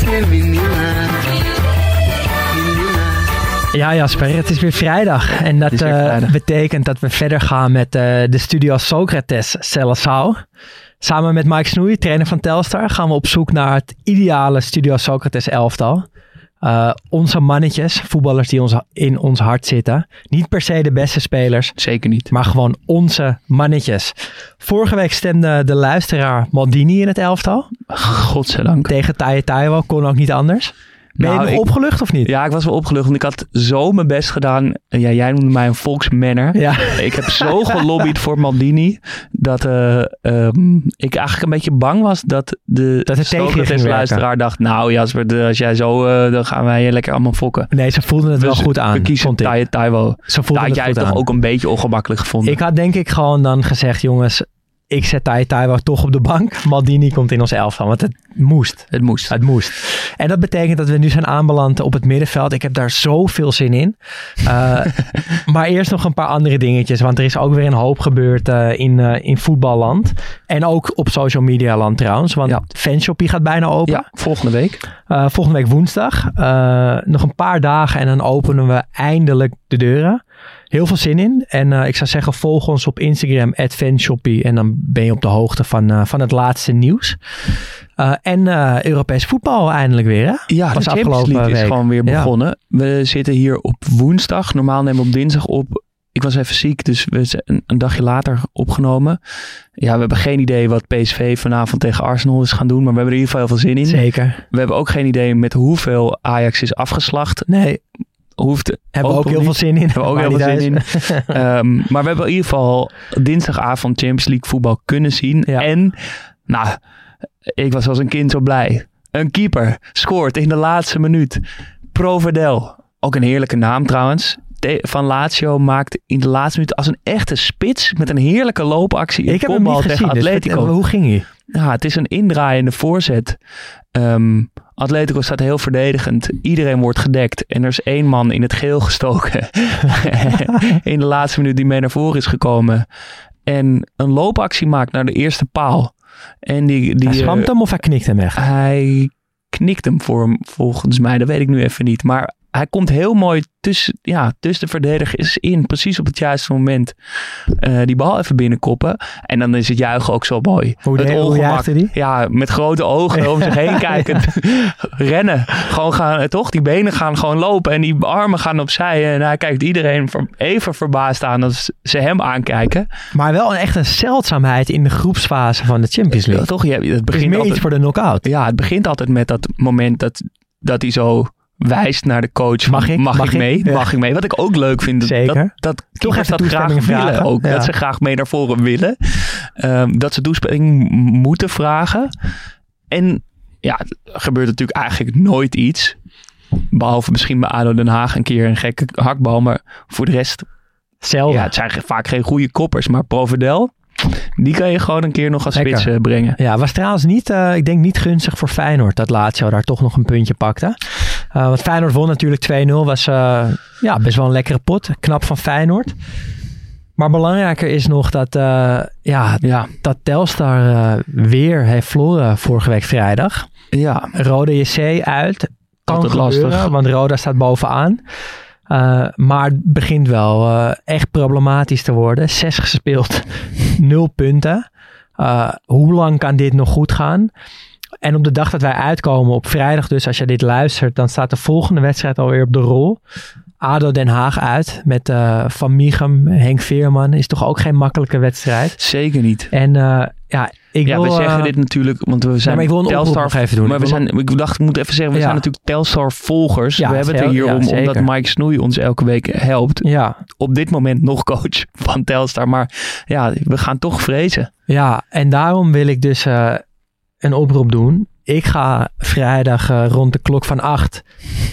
Você, menina. Menina. Ja, Jasper, het is weer vrijdag. En dat eh, betekent dat we verder gaan met eh, de studio Socrates Celassau. Samen met Mike Snoei, trainer van Telstar, gaan we op zoek naar het ideale studio Socrates elftal. Eh, onze mannetjes, voetballers die ons, in ons hart zitten. Niet per se de beste spelers, Zeker niet. maar gewoon onze mannetjes. Vorige week stemde de luisteraar Maldini in het elftal. Godzijdank. Tegen Taiwo, kon ook niet anders. Ben Nou, je nog ik- opgelucht of niet? Ja, ik was wel opgelucht, want ik had zo mijn best gedaan. Ja, jij noemde mij een volksmanner. Ja. Ik heb zo gelobbyd voor Maldini dat eh, ehm, ik eigenlijk een beetje bang was dat de Dat het luisteraar dacht, nou Jasper, als jij zo, eh, dan gaan wij je lekker allemaal fokken. Nee, ze voelden het wel goed aan. We kiezen Taiwo. Ze voelden had het jij het toch aan. ook een beetje ongemakkelijk gevonden. Ik had denk ik gewoon dan gezegd, jongens, ik zet Tai Taiwo toch op de bank. Maldini komt in ons elftal, want het moest. het moest. Het moest. En dat betekent dat we nu zijn aanbeland op het middenveld. Ik heb daar zoveel zin in. Eh, maar eerst nog een paar andere dingetjes. Want er is ook weer een hoop gebeurd eh, in, eh, in voetballand. En ook op social media land trouwens. Want Ja. Fanshoppie gaat bijna open. Ja, volgende week. Volgende week woensdag. Nog een paar dagen en dan openen we eindelijk de deuren. Heel veel zin in. En eh, ik zou zeggen, volg ons op Instagram, fanshoppie. En dan ben je op de hoogte van, eh, van het laatste nieuws. Eh, en Europees voetbal eindelijk weer, hè? Ja, Was de Champions League is week. gewoon weer Ja. begonnen. We zitten hier op woensdag. Normaal nemen we op dinsdag op. Ik was even ziek, dus we zijn een dagje later opgenomen. Ja, we hebben geen idee wat PSV vanavond tegen Arsenal is gaan doen. Maar we hebben er in ieder geval heel veel zin in. Zeker. We hebben ook geen idee met hoeveel Ajax is afgeslacht. Nee, Hoeft hebben we ook heel veel zin in. Hebben we ook heel veel zin in. Ehm, maar we hebben in ieder geval dinsdagavond Champions League voetbal kunnen zien. Ja. En, nou, ik was als een kind zo blij. Een keeper scoort in de laatste minuut. Provedel, ook een heerlijke naam trouwens. Van Lazio maakt in de laatste minuut als een echte spits met een heerlijke loopactie. Ik heb hem niet gezien. tegen Dus Atletico. hoe ging hij? Ja, het is een indraaiende voorzet. Ehm, Atletico staat heel verdedigend. Iedereen wordt gedekt. En er is één man in het geel gestoken. in de laatste minuut die mee naar voren is gekomen. En een loopactie maakt naar de eerste paal. En die, die, hij eh, hem of hij knikt hem echt? hij knikt hem voor hem, volgens mij. Dat weet ik nu even niet. Maar hij komt heel mooi tussen, ja, tussen de verdedigers in. Precies op het juiste moment. eh, die bal even binnenkoppen. En dan is het juichen ook zo mooi. Hoe het de- hoe ongemak. die? Ja, met grote ogen om zich heen kijkend. Rennen. Gewoon gaan, eh, toch? Die benen gaan gewoon lopen. En die armen gaan opzij. En hij kijkt iedereen even verbaasd aan als ze hem aankijken. Maar wel een, echt een zeldzaamheid in de groepsfase van de Champions Ja, League. toch? Je, het Het is begint meer altijd, iets voor de knockout. Ja, het begint altijd met dat moment dat, dat hij zo wijst naar de coach. Mag ik? Mag, Mag ik ik? mee? Ja. Mag ik mee? Wat ik ook leuk vind. dat- Zeker. Dat, dat even dat graag willen vragen. ook. Ja. Dat ze graag mee naar voren willen. Ehm, dat ze toestemming m- moeten vragen. En ja, er gebeurt natuurlijk eigenlijk nooit iets. Behalve misschien bij ADO Den Haag een keer een gekke hakbal. Maar voor de rest, Zelden. ja, het zijn vaak geen goede koppers. Maar Provedel, die kan je gewoon een keer nog als spits eh, brengen. Ja, was trouwens niet, eh, ik denk niet gunstig voor Feyenoord dat Lazio daar toch nog een puntje pakte. Want Feyenoord won natuurlijk 2-0, was ja, best wel een lekkere pot. Knap van Feyenoord. Maar belangrijker is nog dat, ja, Ja, dat Telstar weer heeft verloren vorige week vrijdag. ja. Rode JC uit. Kan Altijd gebeuren, lastig. want Roda staat bovenaan. Maar het begint wel echt problematisch te worden. Zes gespeeld, nul punten. Eh, hoe lang kan dit nog goed gaan? En op de dag dat wij uitkomen, op vrijdag dus, als je dit luistert, dan staat de volgende wedstrijd alweer op de rol. ADO Den Haag uit met eh, Van Micham, Henk Veerman. Is toch ook geen makkelijke wedstrijd. Zeker niet. En eh, ja, ik ja, wil... we zeggen eh, dit natuurlijk, want we zijn maar ik wil Telstar even doen. Maar we zijn, ik dacht, ik moet even zeggen, we Ja. zijn natuurlijk Telstar volgers. Ja, we hebben het er hier ja, om, omdat Mike Snoei ons elke week helpt. Ja, Op dit moment nog coach van Telstar. Maar ja, we gaan toch vrezen. ja, en daarom wil ik dus een oproep doen. Ik ga vrijdag eh, rond de klok van acht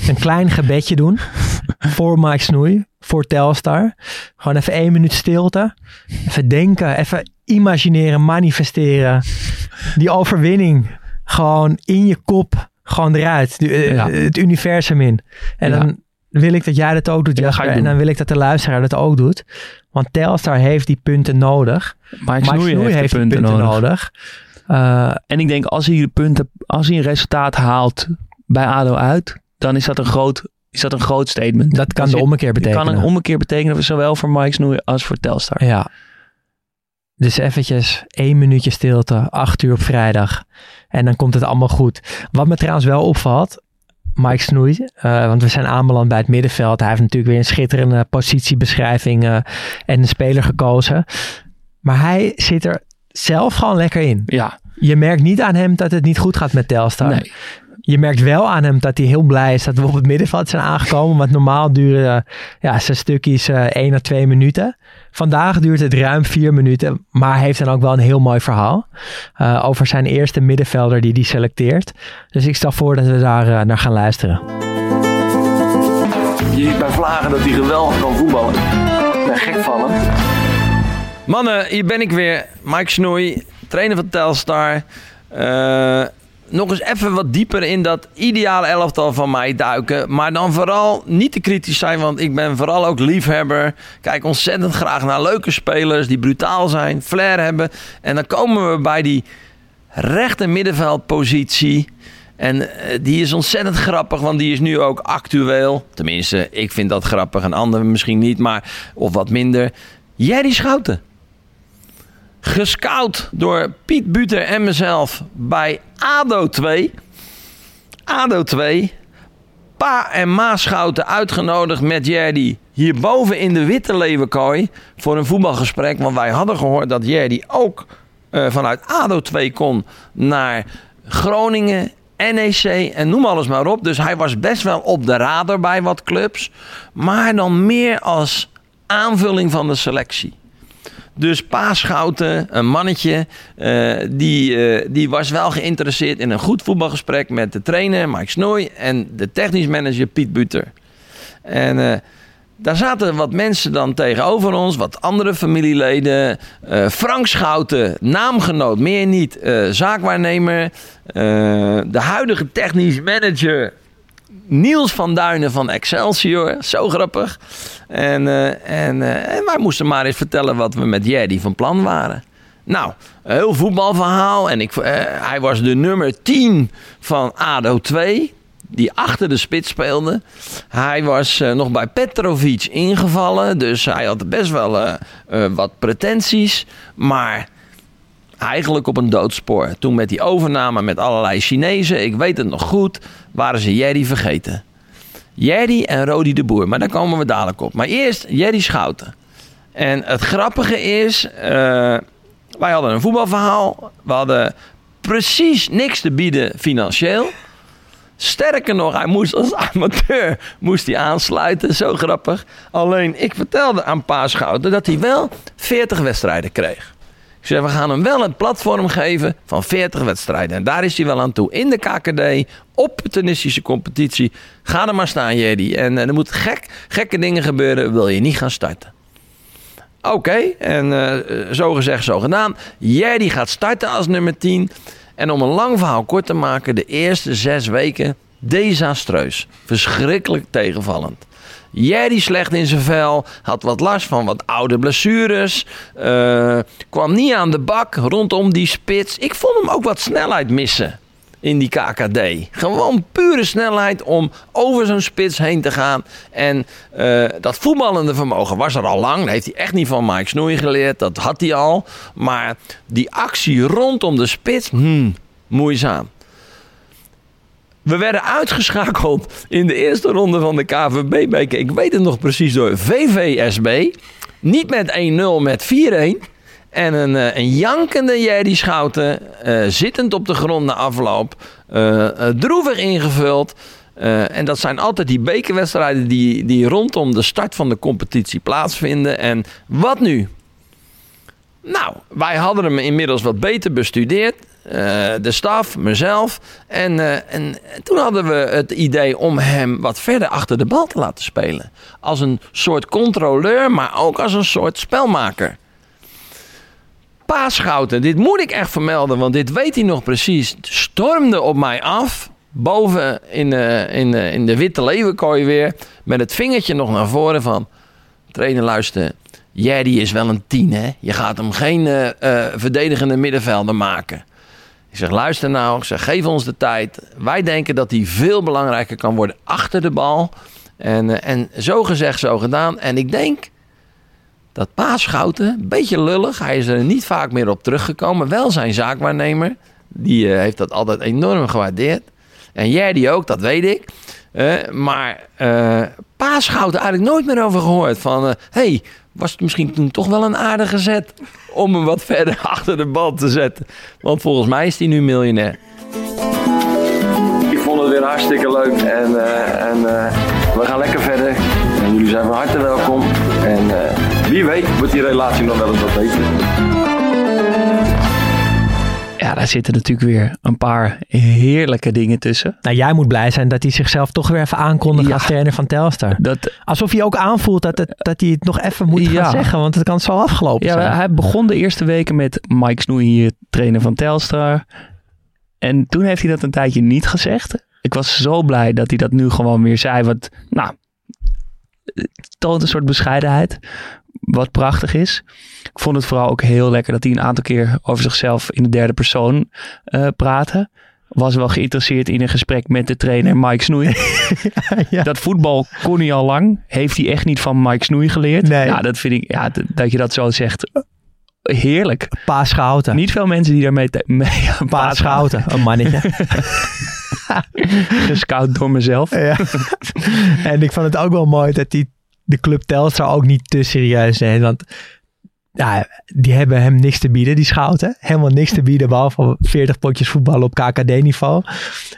een klein gebedje doen. voor Mike Snoei, voor Telstar. Gewoon even één minuut stilte. Even denken, even imagineren, manifesteren. Die overwinning gewoon in je kop, gewoon eruit. De- eh, Ja. Het universum in. En Ja. dan wil ik dat jij dat ook doet, Ja, Jasper. En dan wil ik dat de luisteraar dat ook doet. Want Telstar heeft die punten nodig. Mike Mike Snoei heeft, punten, nodig. nodig. Eh, En ik denk, als hij de punten, als hij een resultaat haalt bij ADO uit, dan is dat een groot, is dat een groot statement. dat kan Als de ommekeer betekenen. kan een ommekeer betekenen, zowel voor Mike Snoei als voor Telstar. Ja. Dus eventjes één minuutje stilte, acht uur op vrijdag. En dan komt het allemaal goed. Wat me trouwens wel opvalt, Mike Snoei, eh, want we zijn aanbeland bij het middenveld. Hij heeft natuurlijk weer een schitterende positiebeschrijving eh, en een speler gekozen. Maar hij zit er zelf gewoon lekker in. Ja, Je merkt niet aan hem dat het niet goed gaat met Telstar. nee. Je merkt wel aan hem dat hij heel blij is dat we op het middenveld zijn aangekomen. Want normaal duren ja, zijn stukjes eh 1 à 2 minuten. Vandaag duurt het ruim 4 minuten. Maar hij heeft dan ook wel een heel mooi verhaal. eh, over zijn eerste middenvelder die hij selecteert. Dus ik stel voor dat we daar eh, naar gaan luisteren. Je ziet bij Vlagen dat hij geweldig kan voetballen. Ik ben gek van hem. Mannen, hier ben ik weer. Mike Snoei, trainer van Telstar. Eh, nog eens even wat dieper in dat ideale elftal van mij duiken. Maar dan vooral niet te kritisch zijn, want ik ben vooral ook liefhebber. Kijk ontzettend graag naar leuke spelers die brutaal zijn, flair hebben. En dan komen we bij die rechter middenveldpositie. En eh, die is ontzettend grappig, want die is nu ook actueel. Tenminste, ik vind dat grappig en anderen misschien niet, maar of wat minder. Jerry Schouten. Gescout door Piet Buter en mezelf bij ADO 2. ADO 2. Pa en Ma Schouten uitgenodigd met Jerry hierboven in de Witte Leeuwenkooi voor een voetbalgesprek. Want wij hadden gehoord dat Jerry ook eh, vanuit ADO 2 kon naar Groningen, NEC en noem alles maar op. Dus hij was best wel op de radar bij wat clubs. Maar dan meer als aanvulling van de selectie. Dus Pa Schouten, een mannetje, eh, die, eh, die was wel geïnteresseerd in een goed voetbalgesprek met de trainer Mike Snoei en de technisch manager Piet Buter. En eh, daar zaten wat mensen dan tegenover ons, wat andere familieleden. Frank Schouten, naamgenoot, meer niet, zaakwaarnemer. De huidige technisch manager Niels van Duinen van Excelsior. Zo grappig. En, eh, en, eh, en wij moesten maar eens vertellen wat we met Jerry van plan waren. Nou, heel voetbalverhaal. En ik, eh, hij was de nummer 10 van ADO 2. Die achter de spits speelde. Hij was nog bij Petrovic ingevallen. Dus hij had best wel wat pretenties. Maar eigenlijk op een doodspoor. Toen met die overname met allerlei Chinezen, ik weet het nog goed, waren ze Jerry vergeten. Jerry en Rodi de Boer, maar daar komen we dadelijk op. Maar eerst Jerry Schouten. En het grappige is, eh, wij hadden een voetbalverhaal. We hadden precies niks te bieden financieel. Sterker nog, hij moest als amateur moest hij aansluiten. Zo grappig. Alleen, ik vertelde aan Schouten dat hij wel 40 wedstrijden kreeg. We gaan hem wel een platform geven van 40 wedstrijden. En daar is hij wel aan toe. In de KKD, opportunistische competitie. Ga er maar staan, Jerry. En eh, er moeten gek, gekke dingen gebeuren, wil je niet gaan starten. Oké, en eh, zo gezegd, zo gedaan. Jerry gaat starten als nummer 10. En om een lang verhaal kort te maken, de eerste zes weken desastreus. Verschrikkelijk tegenvallend. Jerry slecht in zijn vel, had wat last van wat oude blessures. eh, kwam niet aan de bak rondom die spits. Ik vond hem ook wat snelheid missen in die KKD. Gewoon pure snelheid om over zo'n spits heen te gaan. En eh, dat voetballende vermogen was er al lang. Dat heeft hij echt niet van Mike Snoei geleerd. Dat had hij al. Maar die actie rondom de spits, hmm, moeizaam. We werden uitgeschakeld in de eerste ronde van de KVB-beker. Ik weet het nog precies door VVSB. Niet met 1-0, met 4-1. En een, eh, een jankende Jerry Schouten, eh, zittend op de grond na afloop, eh, droevig ingevuld. En dat zijn altijd die bekerwedstrijden die, die rondom de start van de competitie plaatsvinden. En wat nu? Nou, wij hadden hem inmiddels wat beter bestudeerd. Eh, de staf, mezelf. En, eh, en toen hadden we het idee om hem wat verder achter de bal te laten spelen. Als een soort controleur, maar ook als een soort spelmaker. Paaschouten, dit moet ik echt vermelden, want dit weet hij nog precies. Stormde op mij af, boven in, eh, in, in de witte leeuwenkooi weer. Met het vingertje nog naar voren van... Trainer, luister. Jerry is wel een tien, hè? Je gaat hem geen verdedigende middenvelder maken. Ik zeg, luister nou. Ik zeg, geef ons de tijd. Wij denken dat hij veel belangrijker kan worden achter de bal. En, eh, en zo gezegd, zo gedaan. En ik denk dat Paaschouten, een beetje lullig. Hij is er niet vaak meer op teruggekomen. Wel zijn zaakwaarnemer. Die eh, heeft dat altijd enorm gewaardeerd. En Jerdy ook, dat weet ik. Eh, maar eh Paaschouten eigenlijk nooit meer over gehoord. Van, eh, hey, was het misschien toen toch wel een aardige zet... om hem wat verder achter de bal te zetten. Want volgens mij is hij nu miljonair. Ik vond het weer hartstikke leuk. En, eh, en eh, we gaan lekker verder. En jullie zijn van harte welkom. En eh, wie weet wordt die relatie nog wel eens wat beter. Ja, daar zitten natuurlijk weer een paar heerlijke dingen tussen. Nou, jij moet blij zijn dat hij zichzelf toch weer even aankondigt Ja. als trainer van Telstar. Dat, Alsof hij ook aanvoelt dat, het, dat hij het nog even moet Ja. gaan zeggen, want het kan zo afgelopen ja, zijn. hij begon de eerste weken met Mike Snoei hier, trainer van Telstar. En toen heeft hij dat een tijdje niet gezegd. Ik was zo blij dat hij dat nu gewoon weer zei. Wat, nou, toont een soort bescheidenheid. Wat prachtig is. Ik vond het vooral ook heel lekker dat hij een aantal keer over zichzelf in de derde persoon eh praatte. Was wel geïnteresseerd in een gesprek met de trainer Mike Snoei. Ja. Dat voetbal kon hij al lang. Heeft hij echt niet van Mike Snoei geleerd. Nee. Ja, dat vind ik, ja, dat je dat zo zegt. Heerlijk. Paas Schouten. Niet veel mensen die daarmee mee Paas een mannetje. gescout door mezelf. ja. En ik vond het ook wel mooi dat die de club Telstra ook niet te serieus neemt. Want ja, die hebben hem niks te bieden, die Schouten. Helemaal niks te bieden, behalve 40 potjes voetbal op KKD-niveau.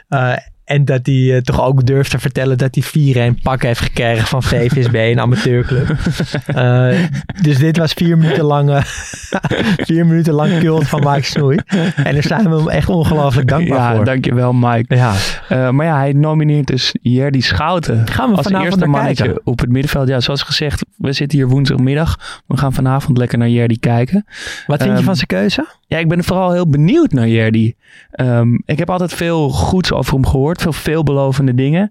Eh, en dat hij eh, toch ook durft te vertellen dat hij 4-1 pak heeft gekregen van VVSB, een amateurclub. Eh, dus dit was vier minuten lang, eh, vier minuten lang cult van Mike Snoei. En daar zijn we hem echt ongelooflijk dankbaar Ja, voor. dankjewel Mike. Ja, maar ja, hij nomineert dus Jerdy Schouten Gaan we als eerste mannetje kijken? op het middenveld. Ja, zoals gezegd, we zitten hier woensdagmiddag. We gaan vanavond lekker naar Jerdy kijken. wat vind je Ehm, van zijn keuze? Ja, ik ben vooral heel benieuwd naar Jerdy. Ehm, ik heb altijd veel goeds over hem gehoord. Veel veelbelovende dingen.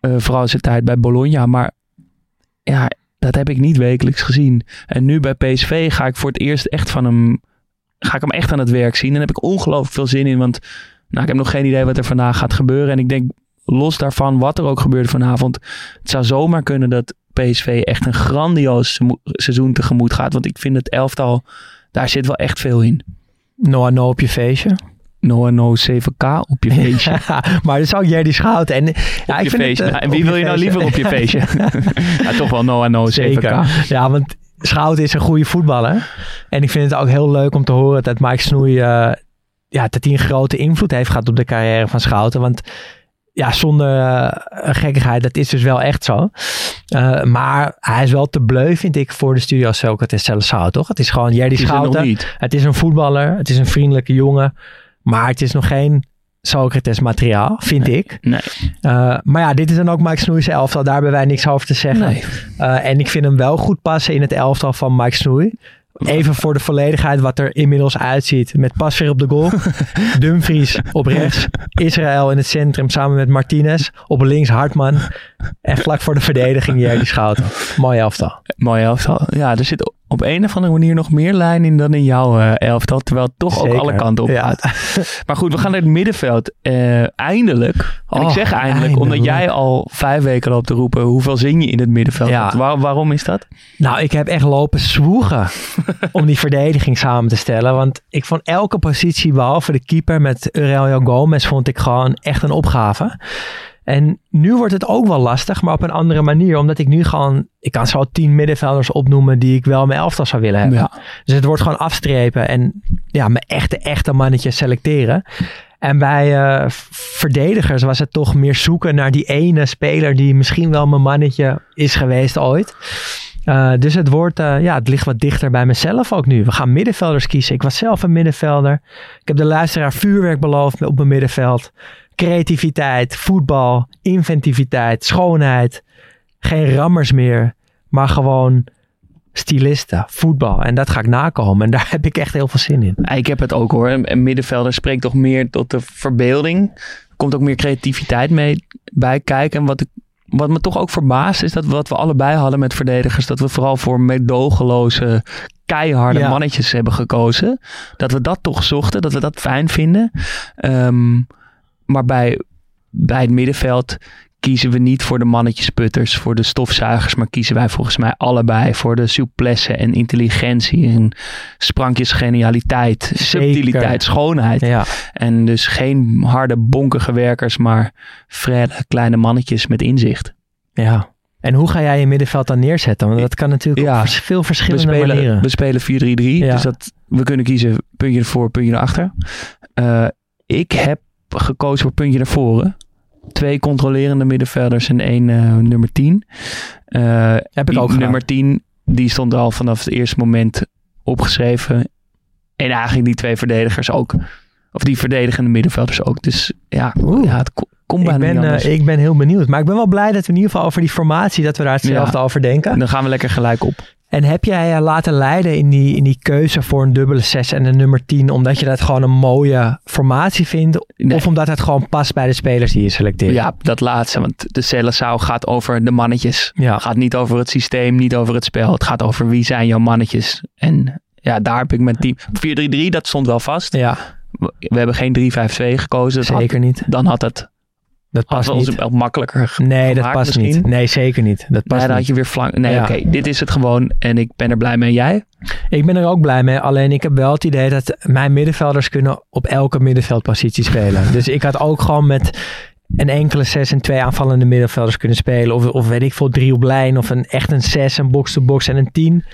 Eh, vooral zijn tijd bij Bologna. Maar ja, dat heb ik niet wekelijks gezien. En nu bij PSV ga ik voor het eerst echt van hem... Ga ik hem echt aan het werk zien. En daar heb ik ongelooflijk veel zin in. Want nou, ik heb nog geen idee wat er vandaag gaat gebeuren. En ik denk, los daarvan, wat er ook gebeurt vanavond... Het zou zomaar kunnen dat PSV echt een grandioos seizoen tegemoet gaat. Want ik vind het elftal... Daar zit wel echt veel in. No no op je feestje. No en no 7K op je feestje. maar dat is ook Jerdy Schouten. En, ja, ik vind het, eh, Nou, en wie wil je nou liever op je feestje? ja, toch wel no en no 7K. Zeker. Ja, want Schouten is een goede voetballer. En ik vind het ook heel leuk om te horen dat Mike Snoei... eh, ja, dat hij een grote invloed heeft gehad op de carrière van Schouten. Want ja, zonder eh, gekkigheid, dat is dus wel echt zo. Eh, maar hij is wel te bleu, vind ik, voor de studio Socrates Celestao, toch? Het is gewoon er nog Schouten. niet. Het is een voetballer, het is een vriendelijke jongen. Maar het is nog geen Socrates materiaal, vind ik. Nee. Uh, maar ja, dit is dan ook Mike Snoei's elftal. Daar hebben wij niks over te zeggen. Nee. Uh, en ik vind hem wel goed passen in het elftal van Mike Snoei. Even voor de volledigheid wat er inmiddels uitziet. Met Pasveer op de goal. Dumfries op rechts. Israël in het centrum samen met Martinez. Op links Hartman. En vlak voor de verdediging Jerdy Schouten. Mooi elftal. Mooi elftal. Ja, er zit op een of andere manier nog meer lijn in dan in jouw eh, elftal. Terwijl het toch Zeker. ook alle kanten op Ja. gaat. Maar goed, we gaan naar het middenveld. Eh, eindelijk. En ik Oh, zeg eindelijk, eindelijk. omdat jij al vijf weken loopt te roepen. Hoeveel zin je in het middenveld? Ja. Waar- waarom is dat? Nou, ik heb echt lopen zwoegen om die verdediging samen te stellen. Want ik vond elke positie, behalve de keeper met Aurelio Gomez, vond ik gewoon echt een opgave. En nu wordt het ook wel lastig, maar op een andere manier. Omdat ik nu gewoon, ik kan zo tien middenvelders opnoemen die ik wel mijn elftal zou willen hebben. Ja. Dus het wordt gewoon afstrepen en ja, mijn echte, echte mannetjes selecteren. En bij eh, verdedigers was het toch meer zoeken naar die ene speler die misschien wel mijn mannetje is geweest ooit. Eh, dus het, wordt, eh, ja, het ligt wat dichter bij mezelf ook nu. We gaan middenvelders kiezen. Ik was zelf een middenvelder. Ik heb de luisteraar vuurwerk beloofd op mijn middenveld. Creativiteit, voetbal, inventiviteit, schoonheid. Geen rammers meer, maar gewoon stilisten, voetbal. En dat ga ik nakomen. En daar heb ik echt heel veel zin in. Ik heb het ook hoor. Een middenvelder spreekt toch meer tot de verbeelding. Er komt ook meer creativiteit mee bij kijken. En wat, ik, wat me toch ook verbaast is dat wat we allebei hadden met verdedigers. Dat we vooral voor meedogenloze, keiharde Ja. mannetjes hebben gekozen. Dat we dat toch zochten, dat we dat fijn vinden. Ehm, maar bij, bij het middenveld kiezen we niet voor de mannetjesputters, voor de stofzuigers, maar kiezen wij volgens mij allebei voor de souplesse en intelligentie en sprankjes genialiteit, subtiliteit, schoonheid. Ja, En dus geen harde, bonkige werkers, maar frelle, kleine mannetjes met inzicht. ja. En hoe ga jij je middenveld dan neerzetten? Want dat kan natuurlijk Ja. op veel We verschillende spelen, manieren. we spelen 4-3-3, Ja. dus dat, we kunnen kiezen puntje ervoor, puntje erachter. Eh ik heb gekozen voor puntje naar voren. Twee controlerende middenvelders en één eh, nummer 10. Eh, Heb ik ook gedaan. Nummer 10, die stond al vanaf het eerste moment opgeschreven. En eigenlijk die twee verdedigers ook. Of die verdedigende middenvelders ook. Dus ja, Oeh. ja het ko- komt bijna Ik ben, niet eh, ik ben heel benieuwd. Maar ik ben wel blij dat we in ieder geval over die formatie, dat we daar hetzelfde Ja. over denken. En dan gaan we lekker gelijk op. En heb jij je laten leiden in die, in die keuze voor een dubbele 6 en een nummer 10, omdat je dat gewoon een mooie formatie vindt? Nee. Of omdat het gewoon past bij de spelers die je selecteert? Ja, dat laatste. Want de Celesau gaat over de mannetjes. Ja. Het gaat niet over het systeem, niet over het spel. Het gaat over wie zijn jouw mannetjes. En ja, daar heb ik mijn team. 4-3-3, dat stond wel vast. Ja, We we hebben geen 3-5-2 gekozen. Dat had- zeker niet. dan had het Dat had past niet. wel makkelijker Nee, dat past misschien. niet. Nee, zeker niet. Dat Nee, past dan had je weer flank. Nee, Ja. oké, dit is het gewoon. En ik ben er blij mee. Jij? Ik ben er ook blij mee. Alleen ik heb wel het idee dat mijn middenvelders kunnen op elke middenveldpositie spelen. dus ik had ook gewoon met een enkele zes en twee aanvallende middenvelders kunnen spelen. Of, of weet ik veel, drie op lijn. Of een, echt een zes, een box-to-box en een tien.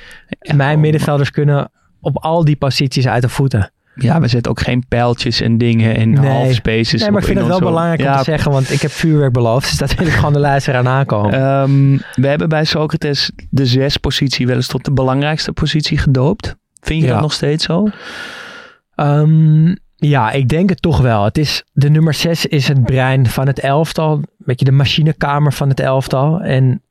mijn middenvelders kunnen op al die posities uit de voeten. Ja, we zetten ook geen pijltjes en dingen en Nee. half spaces. nee, maar ik vind in het wel belangrijk ja, om te zeggen. Want ik heb vuurwerk beloofd. Dus dat wil ik gewoon de luisteraar aankomen. Ehm, we hebben bij Socrates de zes positie wel eens tot de belangrijkste positie gedoopt. Vind je Ja. dat nog steeds zo? Ehm, ja, ik denk het toch wel. Het is, de nummer 6 is het brein van het elftal. Een beetje de machinekamer van het elftal. En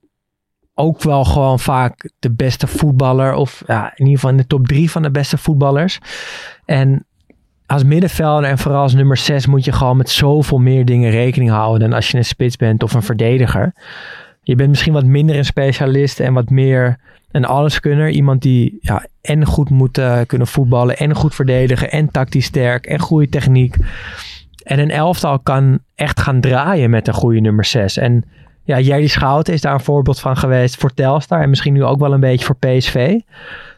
ook wel gewoon vaak de beste voetballer. Of ja, in ieder geval in de top 3 van de beste voetballers. En als middenvelder en vooral als nummer 6 moet je gewoon met zoveel meer dingen rekening houden dan als je een spits bent of een verdediger. Je bent misschien wat minder een specialist en wat meer een alleskunner. Iemand die ja, en goed moet eh, kunnen voetballen en goed verdedigen en tactisch sterk en goede techniek. En een elftal kan echt gaan draaien met een goede nummer 6. En ja, Jerry Schouten is daar een voorbeeld van geweest voor Telstar en misschien nu ook wel een beetje voor PSV.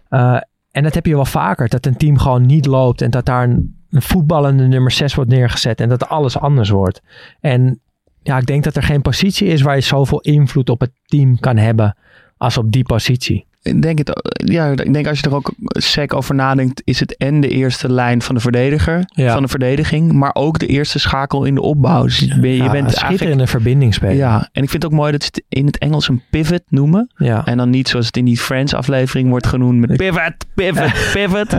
Eh, en dat heb je wel vaker, dat een team gewoon niet loopt en dat daar een, een voetballende nummer 6 wordt neergezet en dat alles anders wordt. En ja, ik denk dat er geen positie is waar je zoveel invloed op het team kan hebben als op die positie. Ik denk, het, ja, ik denk als je er ook sec over nadenkt, is het en de eerste lijn van de verdediger, Ja. van de verdediging, maar ook de eerste schakel in de opbouw. Dus je, ben- je Ja, bent eigenlijk... schitterende verbinding spelen. Ja, en ik vind het ook mooi dat ze het in het Engels een pivot noemen. ja. En dan niet zoals het in die Friends-aflevering wordt genoemd met pivot, pivot, pivot.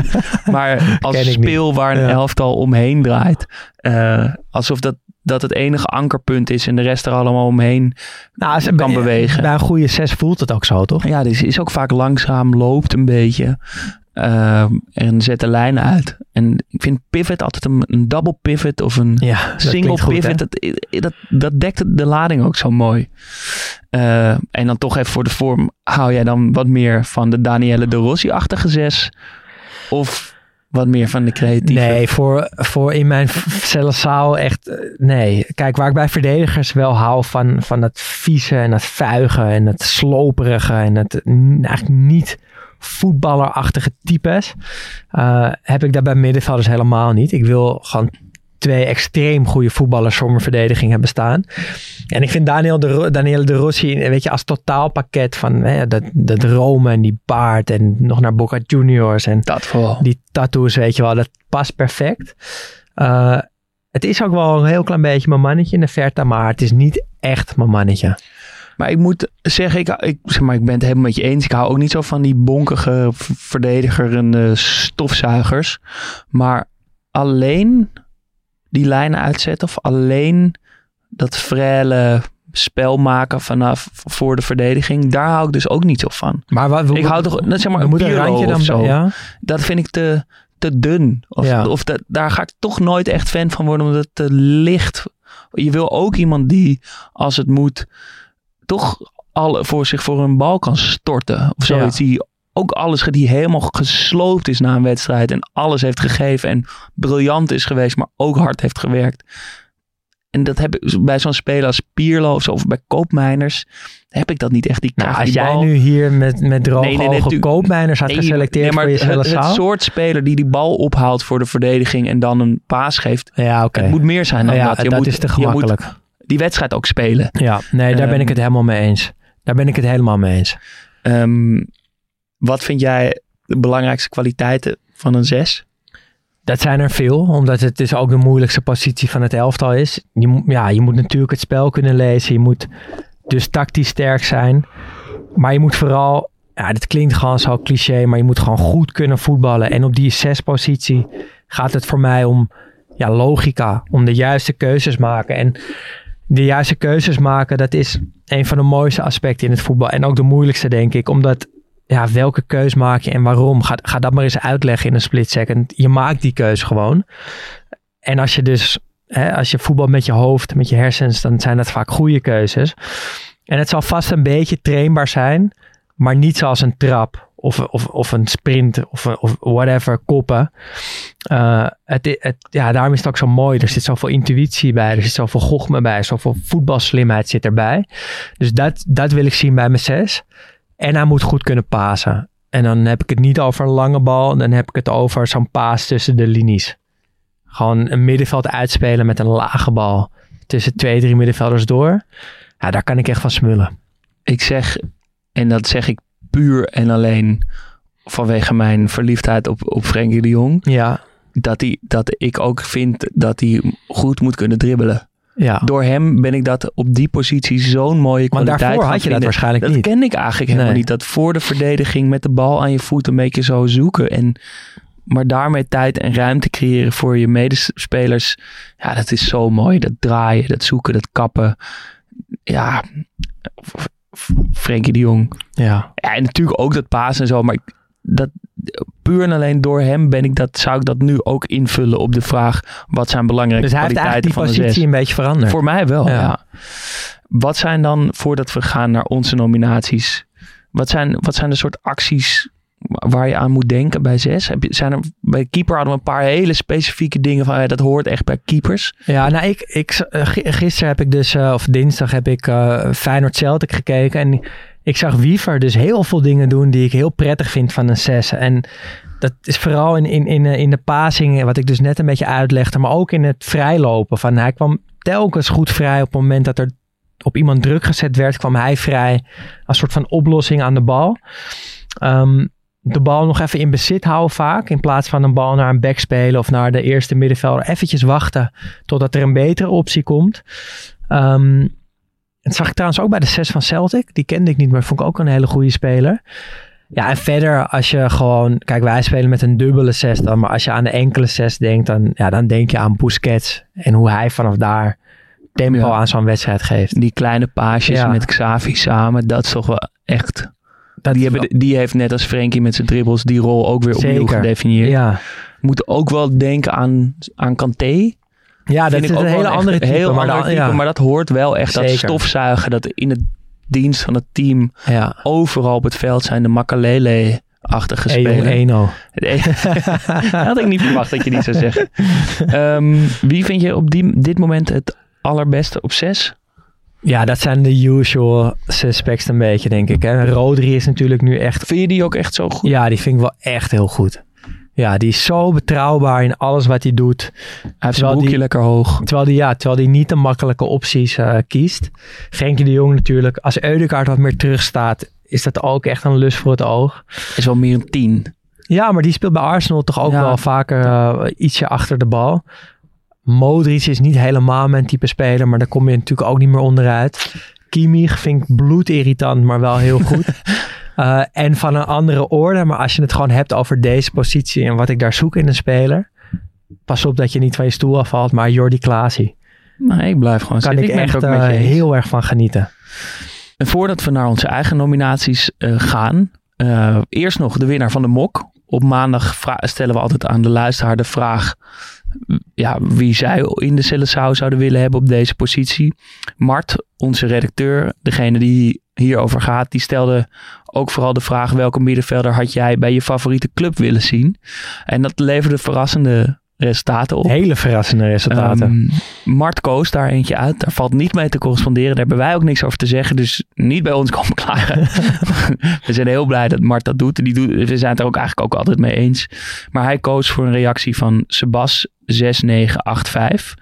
maar als niet. speel waar een elftal omheen draait. Eh, alsof dat, dat het enige ankerpunt is en de rest er allemaal omheen Nou, kan bij- bewegen. Bij een goede 6 voelt het ook zo, toch? Ja, dus is ook vaak langzaam, loopt een beetje. eh, en zet de lijnen uit. En ik vind pivot altijd een, een double pivot of een Ja, single goed, pivot. dat, dat, dat dekt de lading ook zo mooi. Eh, en dan toch even voor de vorm. Hou jij dan wat meer van de Danielle de Rossi-achtige zes? Of wat meer van de creatieve? Nee, voor, voor in mijn Celsaal echt eh, nee. Kijk, waar ik bij verdedigers wel hou van, van het vieze en het vuigen en het sloperige en het eigenlijk niet voetballerachtige types, eh, heb ik daar bij middenvelders helemaal niet. Ik wil gewoon twee extreem goede voetballers voor mijn verdediging hebben staan. En ik vind Daniel de, Daniele de Rossi, weet je, als totaalpakket van hè, dat, dat Rome en die baard en nog naar Boca Juniors en Dat vooral. die tattoos, weet je wel, dat past perfect. Eh, het is ook wel een heel klein beetje mijn mannetje in de verte, maar het is niet echt mijn mannetje. Maar ik moet zeggen, ik, ik, zeg maar, ik ben het helemaal met je eens. Ik hou ook niet zo van die bonkige v- verdedigerende stofzuigers. Maar alleen die lijnen uitzetten of alleen dat frele spel maken vanaf voor de verdediging, daar hou ik dus ook niet zo van. Maar wat, Ik hou toch, zeg maar, een randje dan zo. Ja? Dat vind ik te, te dun. Of, Ja. of dat, daar ga ik toch nooit echt fan van worden, omdat het te licht. Je wil ook iemand die, als het moet, toch alle, voor zich voor een bal kan storten. Of zoiets. Die ook alles, die helemaal gesloopt is na een wedstrijd. En alles heeft gegeven. En briljant is geweest, maar ook hard heeft gewerkt. En dat heb ik bij zo'n speler als Pierlo of zo, of bij Koopmijners, heb ik dat niet echt. Die Nou, als die jij bal. nu hier met, met droge Nee, nee, nee, ogen natuurlijk- koopmijners had geselecteerd nee, maar voor je het, soort speler die die bal ophaalt voor de verdediging en dan een paas geeft. Ja, oké. Het moet meer zijn dan ja, dat. Je dat moet, is te je moet gemakkelijk. die wedstrijd ook spelen. Ja, nee, daar ben Ehm, ik het helemaal mee eens. Daar ben ik het helemaal mee eens. Ehm, wat vind jij de belangrijkste kwaliteiten van een zes? Dat zijn er veel, omdat het dus ook de moeilijkste positie van het elftal is. Je, ja, je moet natuurlijk het spel kunnen lezen. Je moet dus tactisch sterk zijn. Maar je moet vooral, ja, dit klinkt gewoon zo cliché, maar je moet gewoon goed kunnen voetballen. En op die zespositie gaat het voor mij om ja, logica, om de juiste keuzes maken. En de juiste keuzes maken, dat is een van de mooiste aspecten in het voetbal. En ook de moeilijkste, denk ik, omdat ja, welke keus maak je en waarom? Ga, ga dat maar eens uitleggen in een split second. Je maakt die keus gewoon. En als je dus, hè, als je voetbal met je hoofd, met je hersens, dan zijn dat vaak goede keuzes. En het zal vast een beetje trainbaar zijn, maar niet zoals een trap of, of, of een sprint of, of whatever, koppen. Eh, het, het, ja, daarom is het ook zo mooi. Er zit zoveel intuïtie bij, er zit zoveel gochme bij, zoveel voetbalslimheid zit erbij. Dus dat, dat wil ik zien bij mijn zes. En hij moet goed kunnen pasen. En dan heb ik het niet over een lange bal. Dan heb ik het over zo'n paas tussen de linies. Gewoon een middenveld uitspelen met een lage bal. Tussen twee, drie middenvelders door. Ja, daar kan ik echt van smullen. Ik zeg, en dat zeg ik puur en alleen vanwege mijn verliefdheid op, op Frenkie de Jong, Ja, dat, hij, dat ik ook vind dat hij goed moet kunnen dribbelen. Ja. Door hem ben ik dat op die positie zo'n mooie Maar kwaliteit daarvoor gaan had je dat waarschijnlijk Dat niet. ken ik eigenlijk helemaal Nee. niet. Dat voor de verdediging met de bal aan je voet een beetje zo zoeken. En, maar daarmee tijd en ruimte creëren voor je medespelers. Ja, dat is zo mooi. Dat draaien, dat zoeken, dat kappen. Ja, Frenkie de Jong. ja. Ja, en natuurlijk ook dat paas en zo. Maar dat, puur en alleen door hem ben ik dat, zou ik dat nu ook invullen op de vraag. Wat zijn belangrijke Dus hij heeft kwaliteiten eigenlijk die van een zes? positie een beetje veranderd. Voor mij wel, Ja. ja. Wat zijn dan, voordat we gaan naar onze nominaties, wat zijn, wat zijn de soort acties waar je aan moet denken bij zes? Heb je, zijn er, bij keeper hadden we een paar hele specifieke dingen van, ja, dat hoort echt bij keepers. Ja, nou, ik, ik, eh, gi- gisteren heb ik dus, eh, of dinsdag heb ik eh Feyenoord Celtic gekeken. En ik zag Wiever dus heel veel dingen doen die ik heel prettig vind van een 6. En dat is vooral in, in, in, eh, in de passing, wat ik dus net een beetje uitlegde. Maar ook in het vrijlopen. Van, hij kwam telkens goed vrij op het moment dat er op iemand druk gezet werd, kwam hij vrij. Als soort van oplossing aan de bal. Ehm, de bal nog even in bezit houden vaak. In plaats van een bal naar een back spelen of naar de eerste middenvelder. Eventjes wachten totdat er een betere optie komt. Ehm dat zag ik trouwens ook bij de 6 van Celtic. Die kende ik niet, maar vond ik ook een hele goede speler. Ja, en verder als je gewoon... Kijk, wij spelen met een dubbele 6 dan. Maar als je aan de enkele 6 denkt, dan, ja, dan denk je aan Busquets. En hoe hij vanaf daar tempo Ja. aan zo'n wedstrijd geeft. Die kleine paasjes Ja. met Xavi samen, dat is toch wel echt... Dat die, heeft net als Frenkie met zijn dribbles die rol ook weer opnieuw Zeker. gedefinieerd. Ja, Moet ook wel denken aan, aan Kanté. Ja dat is een hele andere type. heel maar, type, ja, maar dat hoort wel echt. Dat Zeker. stofzuigen, dat in het dienst van het team ja. overal op het veld zijn de Makalele-achtige Eyo spelers. Eno. dat had ik niet verwacht dat je die zou zeggen. Ehm, wie vind je op die, dit moment het allerbeste op zes? Ja, dat zijn de usual suspects een beetje, denk ik. Hè. Rodri is natuurlijk nu echt... Vind je die ook echt zo goed? Ja, die vind ik wel echt heel goed. Ja, die is zo betrouwbaar in alles wat hij doet. Hij heeft zijn die- lekker hoog. Terwijl hij ja, terwijl die niet de makkelijke opties eh, kiest. Frenkie de Jong natuurlijk. Als Eudegaard wat meer terugstaat, is dat ook echt een lust voor het oog. Is wel meer een tien. Ja, maar die speelt bij Arsenal toch ook Ja. wel vaker eh, ietsje achter de bal. Modric is niet helemaal mijn type speler, maar daar kom je natuurlijk ook niet meer onderuit. Kimmich vind ik bloedirritant, maar wel heel goed. Eh, en van een andere orde, maar als je het gewoon hebt over deze positie en wat ik daar zoek in een speler. Pas op dat je niet van je stoel afvalt, maar Jordi Klaasie. Nee, ik blijf gewoon Kan zitten. ik, echt ook eh, heel erg van genieten. En voordat we naar onze eigen nominaties eh, gaan, eerst nog de winnaar van de mok. Op maandag stellen we altijd aan de luisteraar de vraag ja, wie zij in de Celesau zouden willen hebben op deze positie. Mart, onze redacteur, degene die hierover gaat, die stelde ook vooral de vraag welke middenvelder had jij bij je favoriete club willen zien. En dat leverde verrassende resultaten op. Hele verrassende resultaten. Ehm, Mart koos daar eentje uit. Daar valt niet mee te corresponderen. Daar hebben wij ook niks over te zeggen. Dus niet bij ons komen klagen. we zijn heel blij dat Mart dat doet. Die doet. We zijn het er ook eigenlijk ook altijd mee eens. Maar hij koos voor een reactie van Sebas 6985.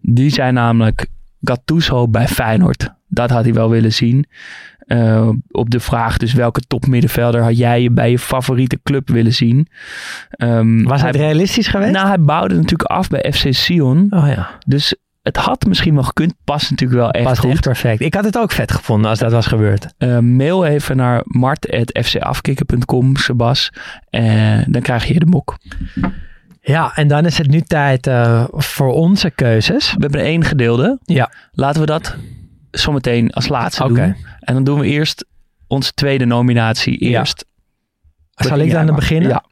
Die zei namelijk Gattuso bij Feyenoord. Dat had hij wel willen zien. Eh, op de vraag dus welke topmiddenvelder had jij bij je favoriete club willen zien? Ehm, Was hij- het realistisch geweest? nou, hij bouwde natuurlijk af bij FC Sion. oh ja, Dus het had misschien wel gekund. Past natuurlijk wel echt past goed. echt perfect. Ik had het ook vet gevonden als dat was gebeurd. Eh, mail even naar mart.fcafkikken.com, Sebas. En dan krijg je de mok. Ja, en dan is het nu tijd eh, voor onze keuzes. We hebben één gedeelde. Ja. Laten we dat zometeen als laatste doen. En dan doen we eerst onze tweede nominatie Ja. eerst. Zal Begin ik dan maar. beginnen? Ja.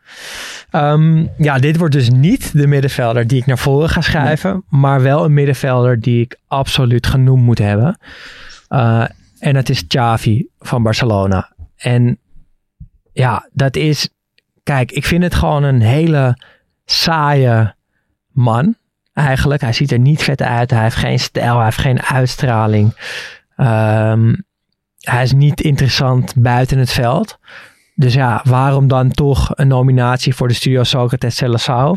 Ehm, ja, dit wordt dus niet de middenvelder die ik naar voren ga schuiven. Maar wel een middenvelder die ik absoluut genoemd moet hebben. Eh, en dat is Xavi van Barcelona. En ja, dat is... Kijk, ik vind het gewoon een hele saaie man. Eigenlijk. Hij ziet er niet vet uit. Hij heeft geen stijl. Hij heeft geen uitstraling. Ehm, hij is niet interessant buiten het veld. Dus ja, waarom dan toch een nominatie voor de Studio Socrates Celesau?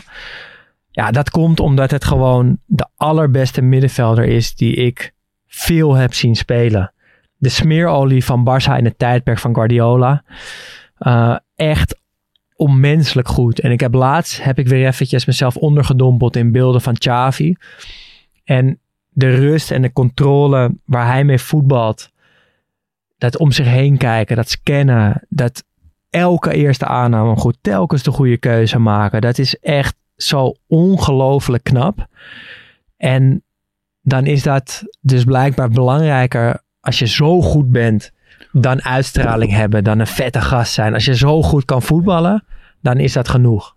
Ja, dat komt omdat het gewoon de allerbeste middenvelder is die ik veel heb zien spelen. De smeerolie van Barça in het tijdperk van Guardiola. Eh, echt onmenselijk goed. En ik heb laatst, heb ik weer eventjes mezelf ondergedompeld in beelden van Xavi. En de rust en de controle waar hij mee voetbalt. Dat om zich heen kijken, dat scannen, dat elke eerste aanname goed, telkens de goede keuze maken. Dat is echt zo ongelooflijk knap. En dan is dat dus blijkbaar belangrijker als je zo goed bent dan uitstraling hebben, dan een vette gast zijn. Als je zo goed kan voetballen, dan is dat genoeg.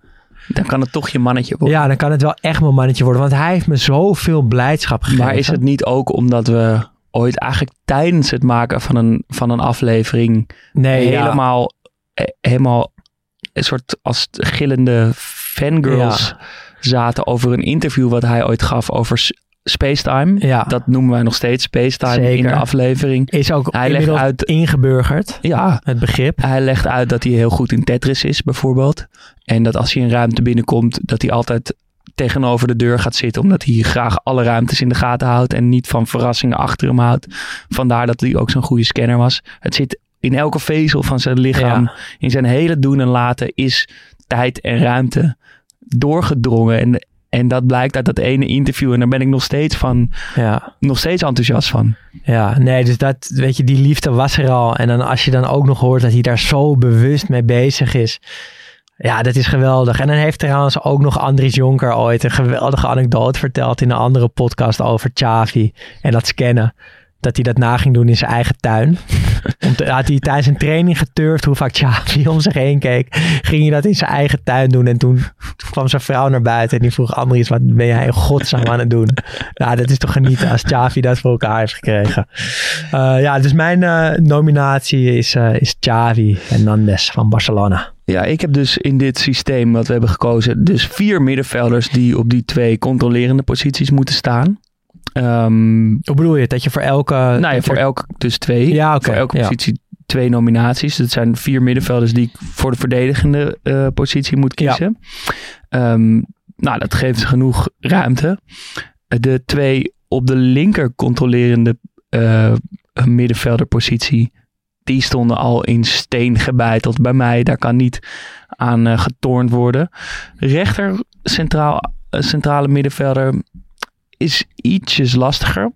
Dan kan het toch je mannetje worden. Ja, dan kan het wel echt mijn mannetje worden, want hij heeft me zoveel blijdschap gegeven. Maar is het niet ook omdat we ooit eigenlijk tijdens het maken van een, van een aflevering nee, ja. helemaal, eh, helemaal een soort als gillende fangirls zaten over een interview wat hij ooit gaf over Spacetime. Ja, Dat noemen wij nog steeds Spacetime in de aflevering. is ook hij legt uit- ingeburgerd, Ja, het begrip. hij legt uit dat hij heel goed in Tetris is bijvoorbeeld. En dat als hij een ruimte binnenkomt, dat hij altijd tegenover de deur gaat zitten. Omdat hij graag alle ruimtes in de gaten houdt en niet van verrassingen achter hem houdt. Vandaar dat hij ook zo'n goede scanner was. Het zit in elke vezel van zijn lichaam. Ja. In zijn hele doen en laten is tijd en ruimte doorgedrongen. En, en dat blijkt uit dat ene interview. En daar ben ik nog steeds van, Ja. nog steeds enthousiast van. Ja, nee, dus dat, weet je, die liefde was er al. En dan als je dan ook nog hoort dat hij daar zo bewust mee bezig is. Ja, dat is geweldig. En dan heeft trouwens ook nog Andries Jonker ooit een geweldige anekdote verteld in een andere podcast over Xavi en dat scannen. Dat hij dat na ging doen in zijn eigen tuin. Had hij tijdens een training geturfd hoe vaak Xavi om zich heen keek. Ging hij dat in zijn eigen tuin doen. En toen kwam zijn vrouw naar buiten en die vroeg Andries, wat ben jij in godsnaam aan het doen? Ja, dat is toch genieten als Xavi dat voor elkaar heeft gekregen. Uh, ja, dus mijn uh, nominatie is, uh, is Xavi Hernandez van Barcelona. Ja, ik heb dus in dit systeem wat we hebben gekozen, dus vier middenvelders die op die twee controlerende posities moeten staan. Um, Hoe bedoel je? Dat je voor elke... Nou ja, voor elke dus twee. Ja, okay, voor elke positie twee nominaties. Dat zijn vier middenvelders die ik voor de verdedigende uh, positie moet kiezen. Um, nou, dat geeft genoeg ruimte. De twee op de linker controlerende uh, middenvelderpositie, die stonden al in steen gebeiteld bij mij. Daar kan niet aan uh, getornd worden. Rechter centraal, uh, centrale middenvelder is ietsjes lastiger.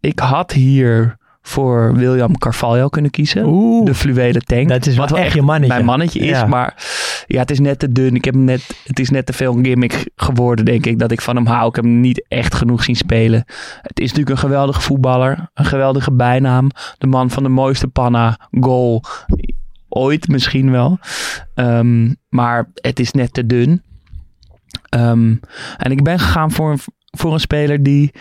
Ik had hier voor William Carvalho kunnen kiezen. Oeh, de fluwelen tank. Dat is wat wel echt je mannetje. Mijn mannetje is. Ja. Maar ja, het is net te dun. Ik heb net, het is net te veel gimmick geworden, denk ik. Dat ik van hem hou. Ik heb hem niet echt genoeg zien spelen. Het is natuurlijk een geweldige voetballer. Een geweldige bijnaam. De man van de mooiste panna goal. Ooit misschien wel. Um, maar het is net te dun. Um, en ik ben gegaan voor een, voor een speler die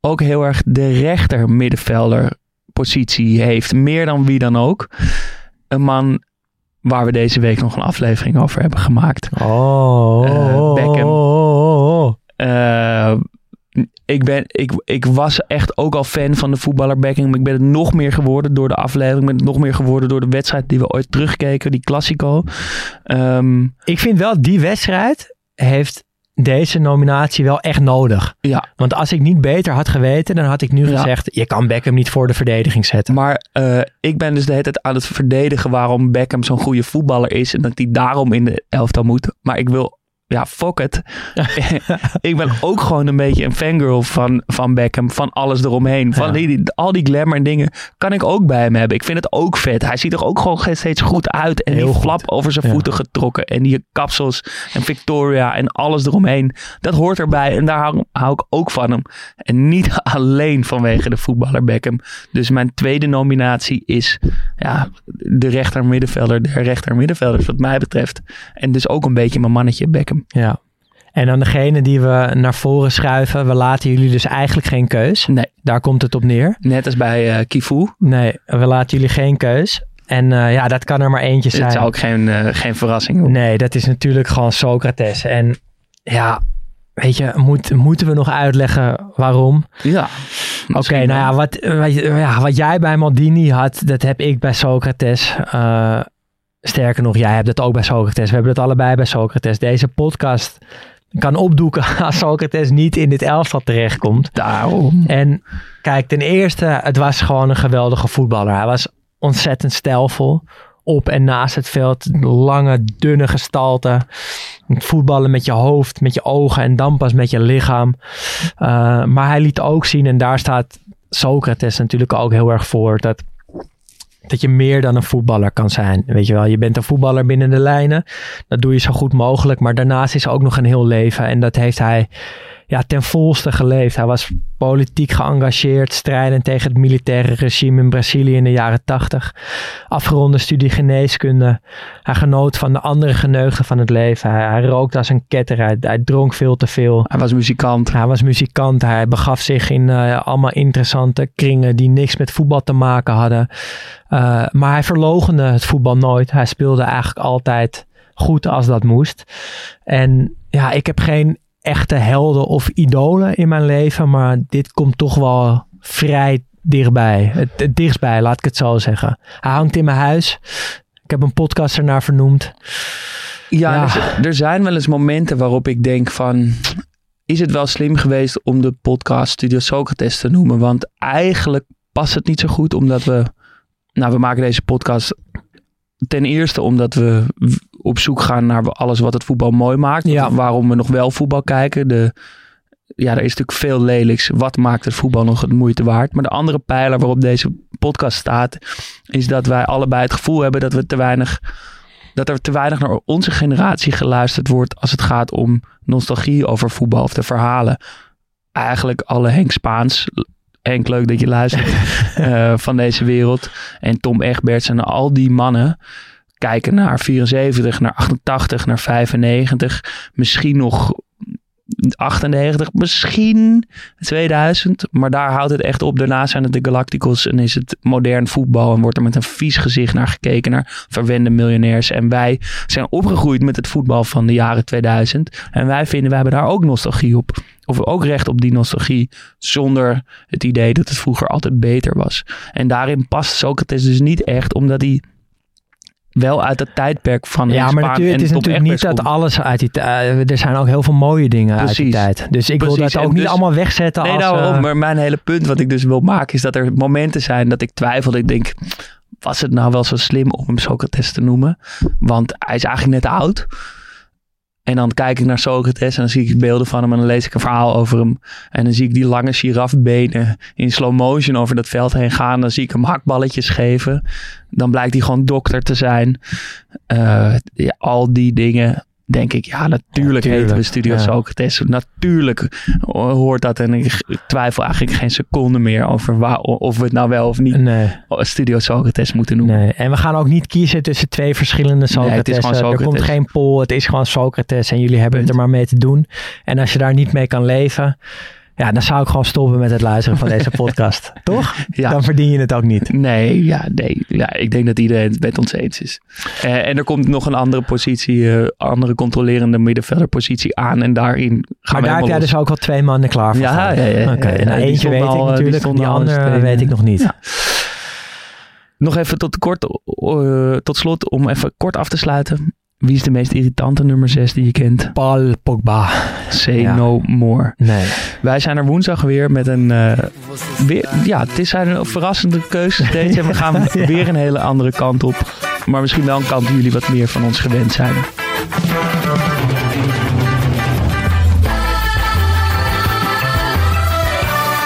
ook heel erg de rechter middenvelder positie heeft. Meer dan wie dan ook. Een man waar we deze week nog een aflevering over hebben gemaakt. Oh, Uh, Beckham. oh, oh. Uh, ik, ben, ik, ik was echt ook al fan van de voetballer Beckham. Maar ik ben het nog meer geworden door de aflevering. Ik ben het nog meer geworden door de wedstrijd die we ooit terugkeken. Die Classico. Um, Ik vind wel, die wedstrijd heeft deze nominatie wel echt nodig. ja, Want als ik niet beter had geweten, dan had ik nu Ja. gezegd... je kan Beckham niet voor de verdediging zetten. Maar uh, ik ben dus de hele tijd aan het verdedigen waarom Beckham zo'n goede voetballer is. En dat hij daarom in de elftal moet. Maar ik wil, ja, fuck it. ik ben ook gewoon een beetje een fangirl van, van Beckham. Van alles eromheen. Van Ja. die, die- al die glamour en dingen kan ik ook bij hem hebben. Ik vind het ook vet. Hij ziet er ook gewoon steeds goed uit. En Heel die goed. flap over zijn Ja. voeten getrokken. En die kapsels en Victoria en alles eromheen. Dat hoort erbij. En daar hou, hou ik ook van hem. En niet alleen vanwege de voetballer Beckham. Dus mijn tweede nominatie is ja, de rechter middenvelder. De rechter middenvelders wat mij betreft. En dus ook een beetje mijn mannetje Beckham. Ja. En dan degene die we naar voren schuiven... we laten jullie dus eigenlijk geen keus. Nee, Daar komt het op neer. net als bij eh Kifu. Nee, we laten jullie geen keus. En eh, ja, dat kan er maar eentje zijn. Het zou ook geen, eh, geen verrassing worden. Nee, dat is natuurlijk gewoon Socrates. En ja, weet je, moet, moeten we nog uitleggen waarom? Ja. Oké, nou ja wat, wat, ja, wat jij bij Maldini had, dat heb ik bij Socrates. Sterker nog, jij hebt het ook bij Socrates. We hebben het allebei bij Socrates. Deze podcast kan opdoeken als Socrates niet in dit elftal terechtkomt. Daarom. En kijk, ten eerste, het was gewoon een geweldige voetballer. Hij was ontzettend stijlvol. Op en naast het veld. Lange, dunne gestalte. Voetballen met je hoofd, met je ogen en dan pas met je lichaam. Uh, maar hij liet ook zien, en daar staat Socrates natuurlijk ook heel erg voor, dat, dat je meer dan een voetballer kan zijn. Weet je wel, je bent een voetballer binnen de lijnen. Dat doe je zo goed mogelijk. Maar daarnaast is er ook nog een heel leven. En dat heeft hij ja, ten volste geleefd. Hij was politiek geëngageerd, strijdend tegen het militaire regime in Brazilië in de jaren tachtig. Afgeronde studie geneeskunde. Hij genoot van de andere geneugden van het leven. Hij, hij rookte als een ketter. Hij, hij, dronk veel te veel. Hij was muzikant. Hij was muzikant. Hij begaf zich in uh, allemaal interessante kringen die niks met voetbal te maken hadden. Uh, maar hij verlogende het voetbal nooit. Hij speelde eigenlijk altijd goed als dat moest. En ja, ik heb geen echte helden of idolen in mijn leven. Maar dit komt toch wel vrij dichtbij. Het, het dichtstbij, laat ik het zo zeggen. Hij hangt in mijn huis. Ik heb een podcast ernaar vernoemd. Ja, ja. Er, er, zijn wel eens momenten waarop ik denk van... Is het wel slim geweest om de podcast Studio Socrates te noemen? Want eigenlijk past het niet zo goed omdat we... Nou, we maken deze podcast ten eerste omdat we op zoek gaan naar alles wat het voetbal mooi maakt. Ja. Waarom we nog wel voetbal kijken. De, ja, er is natuurlijk veel lelijks. Wat maakt het voetbal nog het moeite waard? Maar de andere pijler waarop deze podcast staat, is dat wij allebei het gevoel hebben dat we te weinig. Dat er te weinig naar onze generatie geluisterd wordt als het gaat om nostalgie over voetbal of de verhalen. Eigenlijk alle Henk Spaans Henk, leuk dat je luistert, eh, van deze wereld. En Tom Egberts en al die mannen kijken naar 74, naar 88, naar 95. Misschien nog 98, misschien 2000. Maar daar houdt het echt op. Daarna zijn het de Galacticos en is het modern voetbal. En wordt er met een vies gezicht naar gekeken. Naar verwende miljonairs. En wij zijn opgegroeid met het voetbal van de jaren 2000. En wij vinden, wij hebben daar ook nostalgie op. Of ook recht op die nostalgie. Zonder het idee dat het vroeger altijd beter was. En daarin past Socrates dus niet echt. Omdat hij wel uit het tijdperk van Ja, maar natuurlijk, het is natuurlijk niet dat alles uit die tijd... er zijn ook heel veel mooie dingen uit die tijd. Dus ik wil dat ook niet dus- allemaal wegzetten Nee, als... daarom. eh, maar mijn hele punt wat ik dus wil maken is dat er momenten zijn dat ik twijfel. Ik denk, was het nou wel zo slim om hem Socrates te noemen? Want hij is eigenlijk net oud. En dan kijk ik naar Socrates en dan zie ik beelden van hem en dan lees ik een verhaal over hem. En dan zie ik die lange girafbenen in slow motion over dat veld heen gaan. Dan zie ik hem hakballetjes geven. Dan blijkt hij gewoon dokter te zijn. Eh, al die dingen denk ik, ja natuurlijk tuurlijk, heten we Studio ja. Socrates. Natuurlijk hoort dat en ik twijfel eigenlijk geen seconde meer over waar, of we het nou wel of niet nee, Studio Socrates moeten noemen. nee. En we gaan ook niet kiezen tussen twee verschillende Socrates. het is gewoon Er Socrates. komt geen poll, het is gewoon Socrates. En jullie hebben het er maar mee te doen. En als je daar niet mee kan leven... Ja, dan zou ik gewoon stoppen met het luisteren van deze podcast. Toch? Ja. Dan verdien je het ook niet. Nee, ja, nee. Ja, ik denk dat iedereen het met ons eens is. Eh, en er komt nog een andere positie, eh, andere controlerende middenvelderpositie aan. En daarin gaan Maar daar heb jij los. dus ook al twee mannen klaar voor Ja, ja, ja, nou, Die eentje weet ik eh, die natuurlijk, die, al andere weet ik nog niet. Nog even tot, kort, tot slot, om even kort af te sluiten. Wie is de meest irritante nummer 6 die je kent? Paul Pogba. Say Ja. no more. Nee. Wij zijn er woensdag weer met een... eh, weer, ja, het is een verrassende keuze steeds. En we gaan weer een hele andere kant op. Maar misschien wel een kant die jullie wat meer van ons gewend zijn.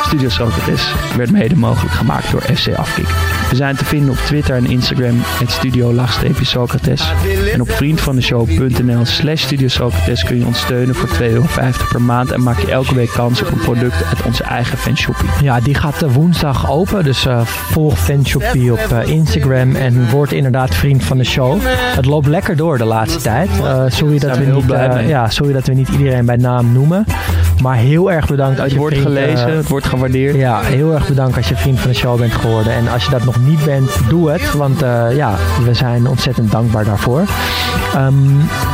Studio Socrates werd mede mogelijk gemaakt door FC Afkik. We zijn te vinden op Twitter en Instagram, het studio Socrates. En op vriendvandeshow.nl slash Studio Socrates kun je ons steunen voor 2,50 euro per maand. En maak je elke week kans op een product uit onze eigen fanshopping. Ja, die gaat eh, woensdag open. Dus eh, volg Fanshoppie op eh, Instagram en word inderdaad vriend van de show. Het loopt lekker door de laatste tijd. Sorry, dat we niet, ja, sorry dat we niet iedereen bij naam noemen. Maar heel erg bedankt Het je wordt gelezen, het wordt gewaardeerd. Ja, heel erg bedankt als je vriend van de show bent geworden. En als je dat nog niet bent, doe het. Want eh, ja, we zijn ontzettend dankbaar daarvoor. Ehm,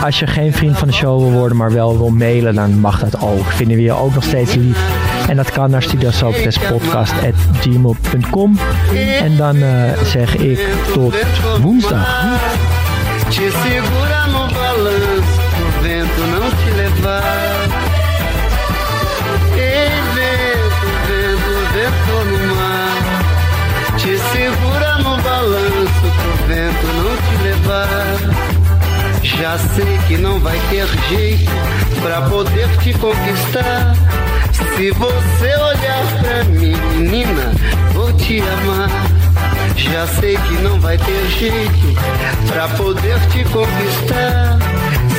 als je geen vriend van de show wil worden, maar wel wil mailen, dan mag dat ook. Vinden we je ook nog steeds lief. En dat kan naar studiosocratespodcast.gmail.com. En dan eh, zeg ik tot woensdag. Te segura no balanço pro vento não te levar. Vento não te levar. Já sei que não vai ter jeito pra poder te conquistar. Se você olhar pra mim, menina, vou te amar. Já sei que não vai ter jeito pra poder te conquistar.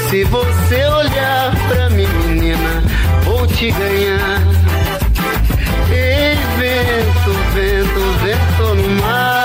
Se você olhar pra mim, menina, vou te ganhar. Ei, vento, vento, vento no mar.